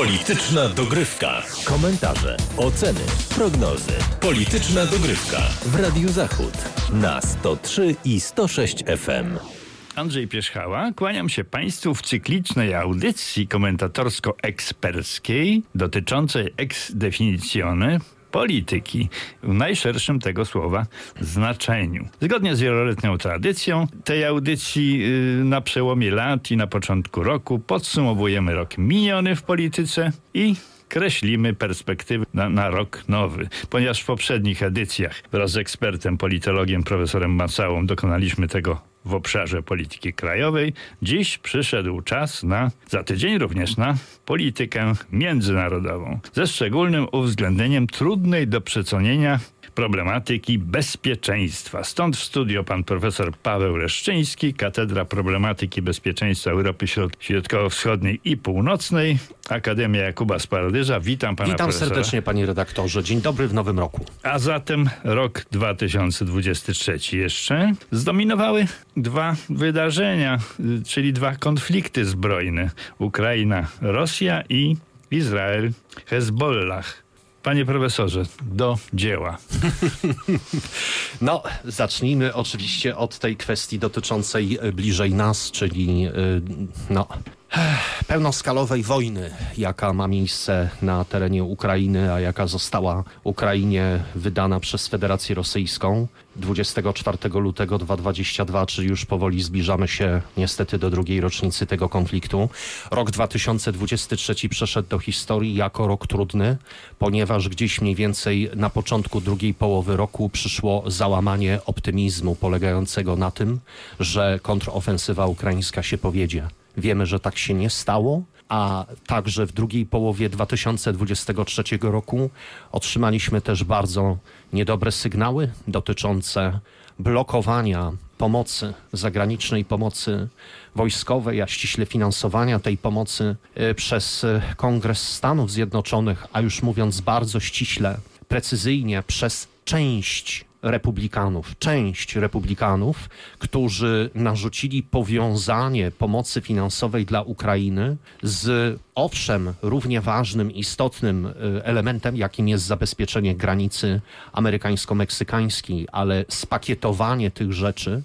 Polityczna dogrywka. Komentarze, oceny, prognozy. Polityczna dogrywka w Radiu Zachód na 103 i 106 FM. Andrzej Pierzchała, kłaniam się Państwu w cyklicznej audycji komentatorsko-eksperckiej dotyczącej ex definitione polityki w najszerszym tego słowa znaczeniu. Zgodnie z wieloletnią tradycją tej audycji yy, na przełomie lat i na początku roku podsumowujemy rok miniony w polityce i kreślimy perspektywy na, na, rok nowy. Ponieważ w poprzednich edycjach wraz z ekspertem, politologiem, profesorem Macałą dokonaliśmy tego w obszarze polityki krajowej, dziś przyszedł czas na, za tydzień również na politykę międzynarodową, ze szczególnym uwzględnieniem trudnej do przecenienia problematyki bezpieczeństwa. Stąd w studio pan profesor Paweł Leszczyński, Katedra Problematyki Bezpieczeństwa Europy Środkowo-Wschodniej i Północnej, Akademia Jakuba Sparodyża. Witam pana Witam profesora. serdecznie panie redaktorze. Dzień dobry w nowym roku. A zatem rok 2023 jeszcze zdominowały dwa wydarzenia, czyli dwa konflikty zbrojne. Ukraina, Rosja i Izrael, Hezbollah. Panie profesorze, do dzieła. No, zacznijmy oczywiście od tej kwestii dotyczącej bliżej nas, czyli no, pełnoskalowej wojny, jaka ma miejsce na terenie Ukrainy, a jaka została Ukrainie wydana przez Federację Rosyjską 24 lutego 2022, czyli już powoli zbliżamy się niestety do drugiej rocznicy tego konfliktu. Rok 2023 przeszedł do historii jako rok trudny, ponieważ gdzieś mniej więcej na początku drugiej połowy roku przyszło załamanie optymizmu polegającego na tym, że kontrofensywa ukraińska się powiedzie. Wiemy, że tak się nie stało, a także w drugiej połowie 2023 roku otrzymaliśmy też bardzo niedobre sygnały dotyczące blokowania pomocy, zagranicznej pomocy wojskowej, a ściśle finansowania tej pomocy przez Kongres Stanów Zjednoczonych, a już mówiąc bardzo ściśle, precyzyjnie przez część republikanów, część republikanów, którzy narzucili powiązanie pomocy finansowej dla Ukrainy z owszem równie ważnym, istotnym elementem, jakim jest zabezpieczenie granicy amerykańsko-meksykańskiej, ale spakietowanie tych rzeczy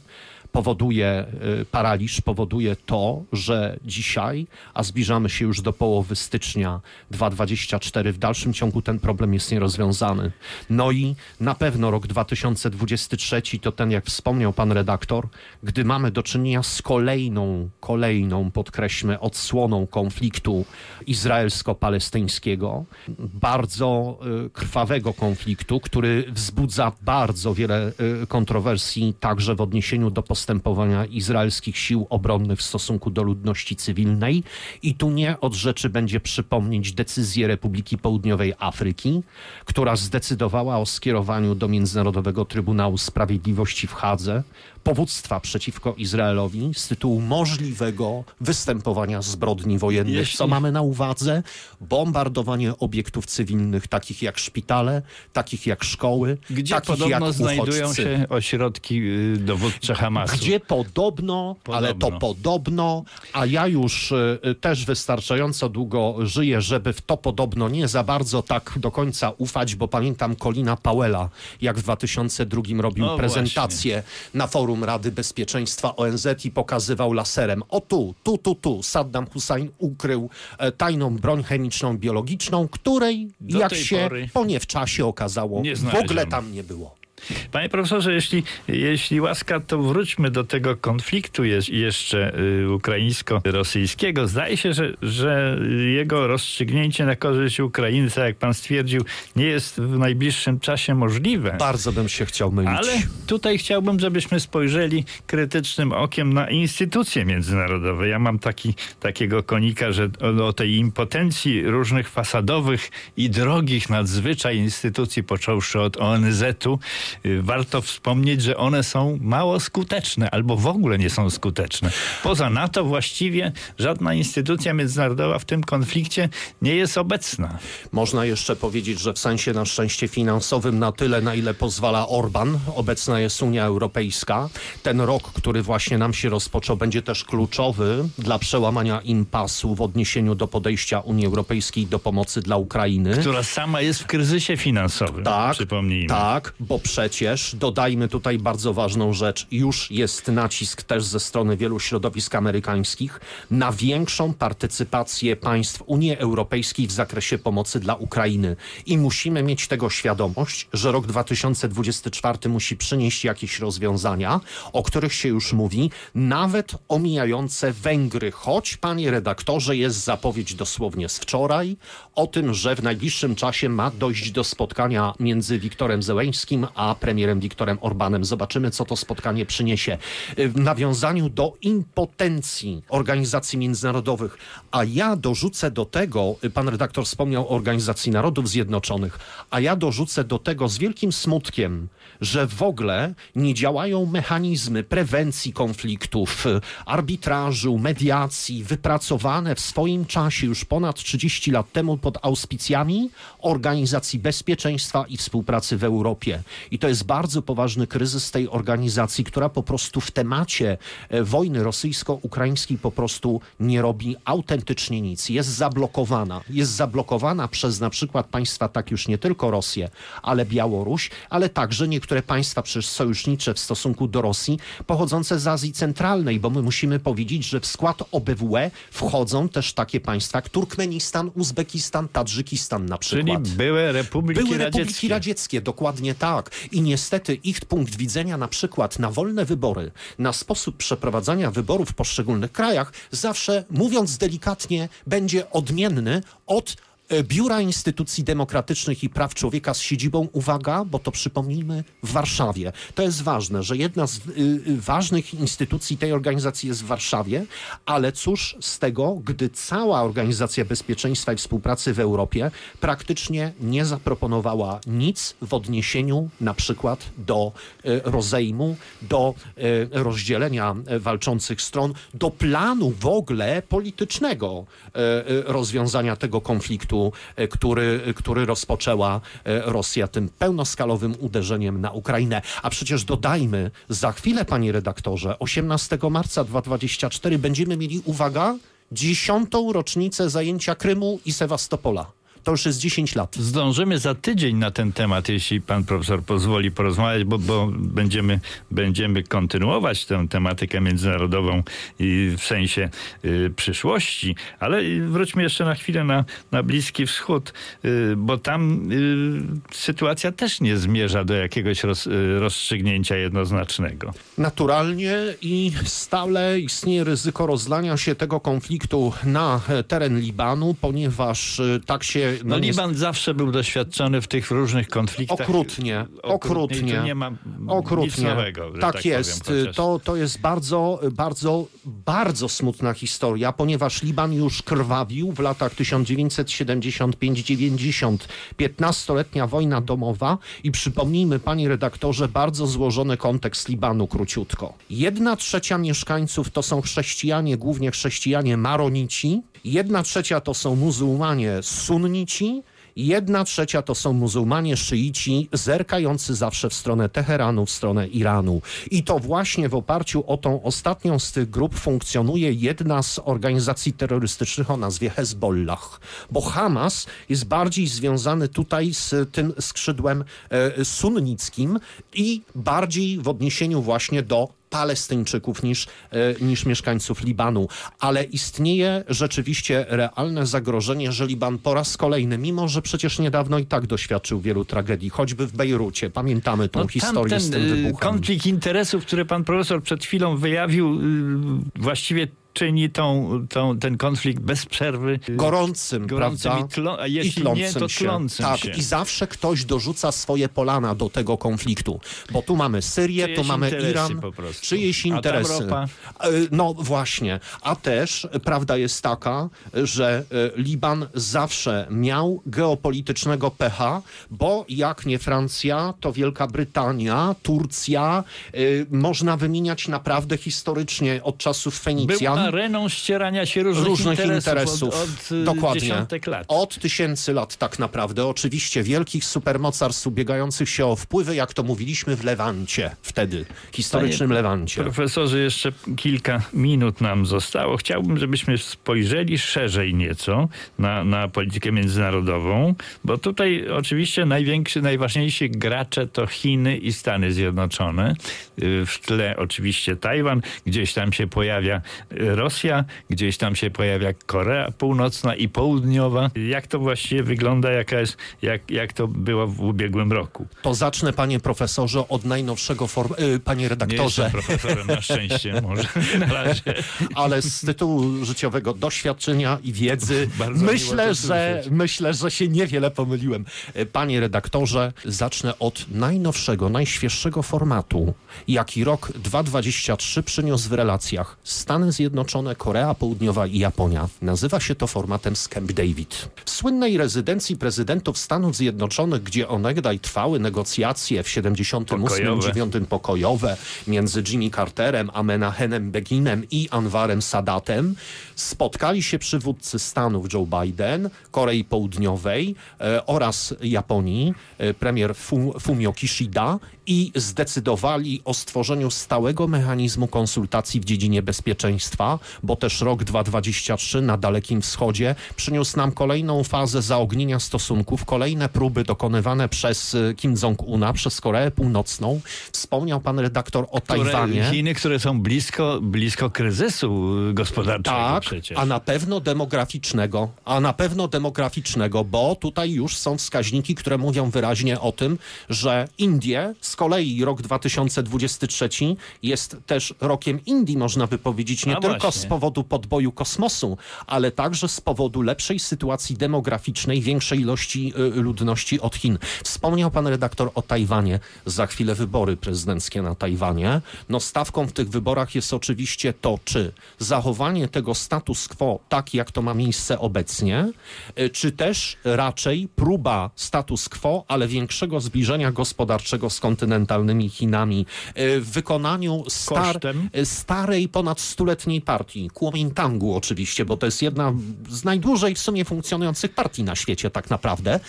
powoduje paraliż, powoduje to, że dzisiaj, a zbliżamy się już do połowy stycznia 2024, w dalszym ciągu ten problem jest nierozwiązany. No i na pewno rok 2023 to ten, jak wspomniał pan redaktor, gdy mamy do czynienia z kolejną, kolejną, podkreślmy, odsłoną konfliktu izraelsko-palestyńskiego, bardzo krwawego konfliktu, który wzbudza bardzo wiele kontrowersji, także w odniesieniu do postępowania postępowania izraelskich sił obronnych w stosunku do ludności cywilnej. I tu nie od rzeczy będzie przypomnieć decyzję Republiki Południowej Afryki, która zdecydowała o skierowaniu do Międzynarodowego Trybunału Sprawiedliwości w Hadze powództwa przeciwko Izraelowi z tytułu możliwego występowania zbrodni wojennych. Jeśli... Co mamy na uwadze? Bombardowanie obiektów cywilnych, takich jak szpitale, takich jak szkoły, Gdzie takich podobno jak znajdują się ośrodki dowódcze Hamasu. Gdzie podobno, podobno, ale to podobno, a ja już y, też wystarczająco długo żyję, żeby w to podobno nie za bardzo tak do końca ufać, bo pamiętam Colina Powella, jak w 2002 robił No prezentację właśnie. na forum Rady Bezpieczeństwa ONZ i pokazywał laserem. O tu, tu, tu, tu Saddam Hussein ukrył e, tajną broń chemiczną, biologiczną, której, Do jak się pory po nie w czasie okazało, w ogóle tam nie było. Panie profesorze, jeśli, jeśli łaska, to wróćmy do tego konfliktu jeszcze y, ukraińsko-rosyjskiego. Zdaje się, że, że jego rozstrzygnięcie na korzyść Ukrainy, tak jak pan stwierdził, nie jest w najbliższym czasie możliwe. Bardzo bym się chciał mylić. Ale tutaj chciałbym, żebyśmy spojrzeli krytycznym okiem na instytucje międzynarodowe. Ja mam taki, takiego konika, że o, o tej impotencji różnych fasadowych i drogich nadzwyczaj instytucji, począwszy od ONZ-u, warto wspomnieć, że one są mało skuteczne albo w ogóle nie są skuteczne. Poza NATO właściwie żadna instytucja międzynarodowa w tym konflikcie nie jest obecna. Można jeszcze powiedzieć, że w sensie na szczęście finansowym na tyle, na ile pozwala Orban, obecna jest Unia Europejska. Ten rok, który właśnie nam się rozpoczął, będzie też kluczowy dla przełamania impasu w odniesieniu do podejścia Unii Europejskiej do pomocy dla Ukrainy. Która sama jest w kryzysie finansowym, Tak, przypomnijmy. tak, bo przecież dodajmy tutaj bardzo ważną rzecz. Już jest nacisk też ze strony wielu środowisk amerykańskich na większą partycypację państw Unii Europejskiej w zakresie pomocy dla Ukrainy. I musimy mieć tego świadomość, że rok 2024 musi przynieść jakieś rozwiązania, o których się już mówi, nawet omijające Węgry. Choć, panie redaktorze, jest zapowiedź dosłownie z wczoraj o tym, że w najbliższym czasie ma dojść do spotkania między Wiktorem Zełeńskim a premierem Wiktorem Orbanem. Zobaczymy, co to spotkanie przyniesie. W nawiązaniu do impotencji organizacji międzynarodowych, a ja dorzucę do tego, pan redaktor wspomniał o Organizacji Narodów Zjednoczonych, a ja dorzucę do tego z wielkim smutkiem, że w ogóle nie działają mechanizmy prewencji konfliktów, arbitrażu, mediacji, wypracowane w swoim czasie już ponad 30 lat temu pod auspicjami Organizacji Bezpieczeństwa i Współpracy w Europie. I to jest bardzo poważny kryzys tej organizacji, która po prostu w temacie e, wojny rosyjsko-ukraińskiej po prostu nie robi autentycznie nic. Jest zablokowana. Jest zablokowana przez na przykład państwa, tak już nie tylko Rosję, ale Białoruś, ale także niektóre państwa przecież sojusznicze w stosunku do Rosji, pochodzące z Azji Centralnej, bo my musimy powiedzieć, że w skład OBWE wchodzą też takie państwa jak Turkmenistan, Uzbekistan, Tadżykistan na Czyli przykład. były republiki Były radzieckie. republiki radzieckie, dokładnie tak. I niestety ich punkt widzenia na przykład na wolne wybory, na sposób przeprowadzania wyborów w poszczególnych krajach, zawsze, mówiąc delikatnie, będzie odmienny od Biura Instytucji Demokratycznych i Praw Człowieka z siedzibą, uwaga, bo to przypomnijmy, w Warszawie. To jest ważne, że jedna z y, y, ważnych instytucji tej organizacji jest w Warszawie, ale cóż z tego, gdy cała Organizacja Bezpieczeństwa i Współpracy w Europie praktycznie nie zaproponowała nic w odniesieniu na przykład do y, rozejmu, do y, rozdzielenia walczących stron, do planu w ogóle politycznego rozwiązania tego konfliktu, y, który, który rozpoczęła y, Rosja tym pełnoskalowym uderzeniem na Ukrainę. A przecież dodajmy, za chwilę, panie redaktorze, 18 marca 2024 będziemy mieli, uwaga, dziesiątą rocznicę zajęcia Krymu i Sewastopola. To już jest 10 lat. Zdążymy za tydzień na ten temat, jeśli pan profesor pozwoli porozmawiać, bo, bo będziemy, będziemy kontynuować tę tematykę międzynarodową i w sensie y, przyszłości. Ale wróćmy jeszcze na chwilę na, na Bliski Wschód, y, bo tam y, sytuacja też nie zmierza do jakiegoś roz, y, rozstrzygnięcia jednoznacznego. Naturalnie i stale istnieje ryzyko rozlania się tego konfliktu na teren Libanu, ponieważ e, tak się... No, Liban zawsze był doświadczony w tych różnych konfliktach. Okrutnie, okrutnie. Tu nie ma nic Okrutnie. nowego. że tak, jest. Powiem, to, to jest bardzo, bardzo, bardzo smutna historia, ponieważ Liban już krwawił w latach 1975-90. 15-letnia wojna domowa i przypomnijmy, panie redaktorze, bardzo złożony kontekst Libanu króciutko. Jedna trzecia mieszkańców to są chrześcijanie, głównie chrześcijanie maronici. Jedna trzecia to są muzułmanie sunnici. Jedna trzecia to są muzułmanie szyici zerkający zawsze w stronę Teheranu, w stronę Iranu. I to właśnie w oparciu o tą ostatnią z tych grup funkcjonuje jedna z organizacji terrorystycznych o nazwie Hezbollah. Bo Hamas jest bardziej związany tutaj z tym skrzydłem e, sunnickim i bardziej w odniesieniu właśnie do Palestyńczyków niż, e, niż mieszkańców Libanu. Ale istnieje rzeczywiście realne zagrożenie, że Liban po raz kolejny, mimo że przecież niedawno i tak doświadczył wielu tragedii, choćby w Bejrucie, pamiętamy tą No, historię z tym y, wybuchem. Konflikt interesów, który pan profesor przed chwilą wyjawił, y, właściwie czyni tą, tą, ten konflikt bez przerwy y, gorącym, gorącym prawda? i, tlo, a jeśli nie, to się. tlącym tak, się. i zawsze ktoś dorzuca swoje polana do tego konfliktu. Bo tu mamy Syrię, Czyjeś tu mamy Iran, po prostu. czyjeś interesy. ropa? E, No właśnie, a też prawda jest taka, że e, Liban zawsze miał geopolitycznego pecha, bo jak nie Francja, to Wielka Brytania, Turcja, e, można wymieniać naprawdę historycznie od czasów Fenicjan. Areną ścierania się różnych, różnych interesów, interesów. Od, od y, Dokładnie. lat. Od tysięcy lat tak naprawdę. Oczywiście wielkich supermocarstw ubiegających się o wpływy, jak to mówiliśmy w Lewancie wtedy, historycznym Panie Lewancie. Profesorze, jeszcze kilka minut nam zostało. Chciałbym, żebyśmy spojrzeli szerzej nieco na, na politykę międzynarodową, bo tutaj oczywiście największy, najważniejsi gracze to Chiny i Stany Zjednoczone. Y, W tle oczywiście Tajwan, gdzieś tam się pojawia y, Rosja, gdzieś tam się pojawia Korea Północna i Południowa. Jak to właściwie wygląda, jaka jest, jak, jak to było w ubiegłym roku? To zacznę, panie profesorze, od najnowszego form... y, panie Nie redaktorze, jestem profesorem na szczęście, może na ale z tytułu życiowego doświadczenia i wiedzy myślę, że słyszeć. myślę, że się niewiele pomyliłem. Y, Panie redaktorze, zacznę od najnowszego, najświeższego formatu, jaki rok 2023 przyniósł w relacjach Stany Zjednoczone, Korea Południowa i Japonia. Nazywa się to formatem Camp David. W słynnej rezydencji prezydentów Stanów Zjednoczonych, gdzie onegdaj trwały negocjacje w 78 Pokojowe. 9 pokojowe między Jimmy Carterem, Amenahenem Beginem i Anwarem Sadatem, spotkali się przywódcy Stanów Joe Biden, Korei Południowej e, oraz Japonii, e, premier Fu, Fumio Kishida i zdecydowali o stworzeniu stałego mechanizmu konsultacji w dziedzinie bezpieczeństwa, bo też rok 2023 na Dalekim Wschodzie przyniósł nam kolejną fazę zaognienia stosunków, kolejne próby dokonywane przez e, Kim Jong-una, przez Koreę Północną. Wspomniał pan redaktor o które, Tajwanie. Chiny, które są blisko, blisko kryzysu gospodarczego Tak, przecież. a na pewno demograficznego, a na pewno demograficznego, bo tutaj już są wskaźniki, które mówią wyraźnie o tym, że Indie, z kolei rok 2023 jest też rokiem Indii, można by powiedzieć, nie tylko właśnie. z powodu podboju kosmosu, ale także z powodu lepszej sytuacji demograficznej, większej ilości y, ludności od Chin. Wspomniał pan redaktor o Tajwanie, za chwilę wybory prezydenckie na Tajwanie. No stawką w tych wyborach jest oczywiście to, czy zachowanie tego status quo, tak jak to ma miejsce obecnie, y, czy też raczej próba status quo, ale większego zbliżenia gospodarczego z kontynentalnymi Chinami y, w wykonaniu star, starej, ponad stuletniej partii, Kuomintangu oczywiście, bo to jest jedna z najdłużej w sumie funkcjonujących partii na świecie tak naprawdę,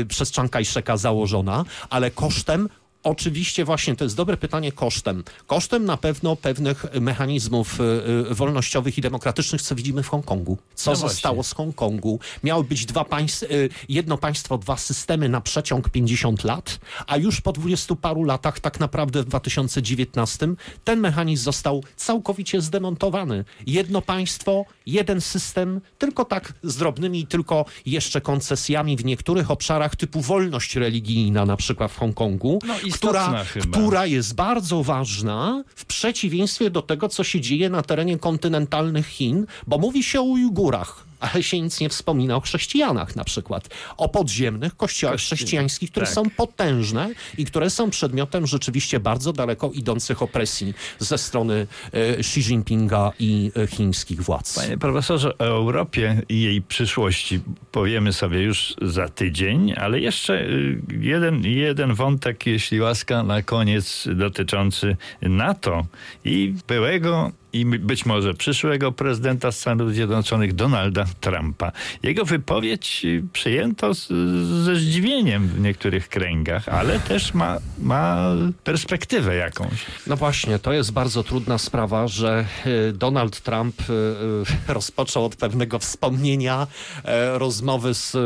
y, przez Chiang Kai-sheka założona, ale kosztem Oczywiście właśnie, to jest dobre pytanie kosztem. Kosztem na pewno pewnych mechanizmów y, y, wolnościowych i demokratycznych, co widzimy w Hongkongu. Co No właśnie. zostało z Hongkongu? Miały być dwa państw, y, jedno państwo, dwa systemy na przeciąg 50 lat, a już po dwudziestu paru latach, tak naprawdę w 2019, ten mechanizm został całkowicie zdemontowany. Jedno państwo, jeden system, tylko tak z drobnymi, tylko jeszcze koncesjami w niektórych obszarach typu wolność religijna, na przykład w Hongkongu, No, istotna która, która jest bardzo ważna w przeciwieństwie do tego, co się dzieje na terenie kontynentalnych Chin, bo mówi się o Ujgurach. Ale się nic nie wspomina o chrześcijanach na przykład. O podziemnych kościołach Kości- chrześcijańskich, które tak. są potężne i które są przedmiotem rzeczywiście bardzo daleko idących opresji ze strony e, Xi Jinpinga i e, chińskich władz. Panie profesorze, o Europie i jej przyszłości powiemy sobie już za tydzień, ale jeszcze y, jeden, jeden wątek, jeśli łaska, na koniec dotyczący NATO i byłego i być może przyszłego prezydenta Stanów Zjednoczonych Donalda Trumpa. Jego wypowiedź y, przyjęto z, ze zdziwieniem w niektórych kręgach, ale też ma, ma perspektywę jakąś. No właśnie, to jest bardzo trudna sprawa, że e, Donald Trump e, rozpoczął od pewnego wspomnienia e, rozmowy z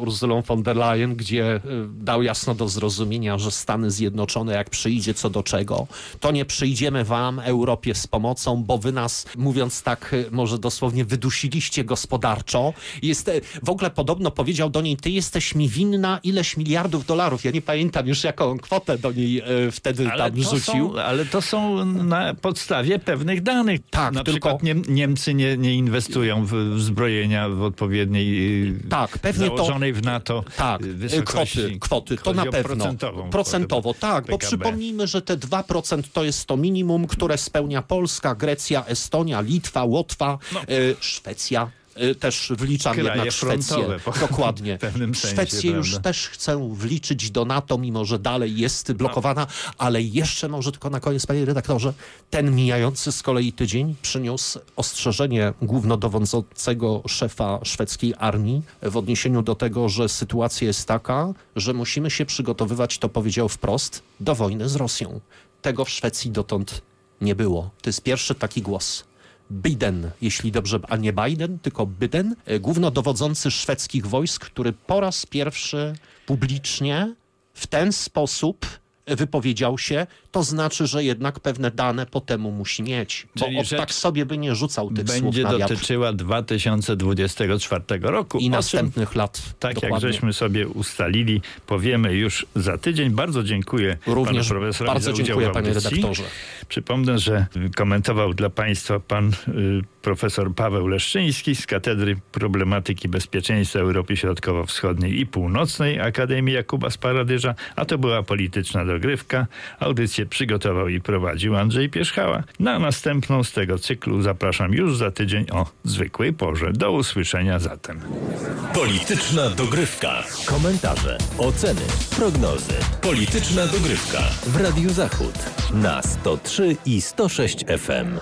Urzulą von der Leyen, gdzie dał jasno do zrozumienia, że Stany Zjednoczone jak przyjdzie co do czego, to nie przyjdziemy wam, Europie, z pomocą, bo wy nas, mówiąc tak, y, może dosłownie wydusiliście gospodarczo. Jest, y, w ogóle podobno powiedział do niej, ty jesteś mi winna ileś miliardów dolarów. Ja nie pamiętam już jaką kwotę do niej y, wtedy Ale tam to, rzucił. są, ale to są na podstawie pewnych danych. Tak, na tylko- przykład Niem, Niemcy nie, nie inwestują w, w zbrojenia w odpowiedniej Tak, pewnie to- założonej w NATO Tak, wysokości. kwoty, kwoty to na pewno. Procentową, Procentowo, tak, bo PKB. przypomnijmy, że te 2% to jest to minimum, które spełnia Polska, Grecja, Estonia, Litwa, Łotwa, y, Szwecja. y, Też wliczam Kraje jednak Szwecję. Dokładnie. pewnym sensie, Szwecję już też chcę wliczyć do NATO, mimo że dalej jest blokowana, ale jeszcze może tylko na koniec, panie redaktorze, ten mijający z kolei tydzień przyniósł ostrzeżenie głównodowodzącego szefa szwedzkiej armii w odniesieniu do tego, że sytuacja jest taka, że musimy się przygotowywać, to powiedział wprost, do wojny z Rosją. Tego w Szwecji dotąd nie było. To jest pierwszy taki głos. Biden, jeśli dobrze, a nie Biden, tylko Biden, e, głównodowodzący szwedzkich wojsk, który po raz pierwszy publicznie w ten sposób wypowiedział się, to znaczy, że jednak pewne dane po temu musi mieć. Bo Czyli od tak sobie by nie rzucał tych słów Będzie na wiatr. dotyczyła 2024 roku. I o czym następnych lat. Tak jak dokładnie. żeśmy sobie ustalili, powiemy już za tydzień. Bardzo dziękuję Również panu profesorowi bardzo dziękuję, panie redaktorze. Przypomnę, że komentował dla państwa pan y, profesor Paweł Leszczyński z Katedry Problematyki Bezpieczeństwa Europy Środkowo-Wschodniej i Północnej Akademii Jakuba Sparadyża, a to była polityczna dogrywka. Audycję przygotował i prowadził Andrzej Pierzchała. Na następną z tego cyklu zapraszam już za tydzień o zwykłej porze. Do usłyszenia zatem. Polityczna dogrywka. Komentarze, oceny, prognozy. Polityczna dogrywka w Radiu Zachód na 103 i 106 FM.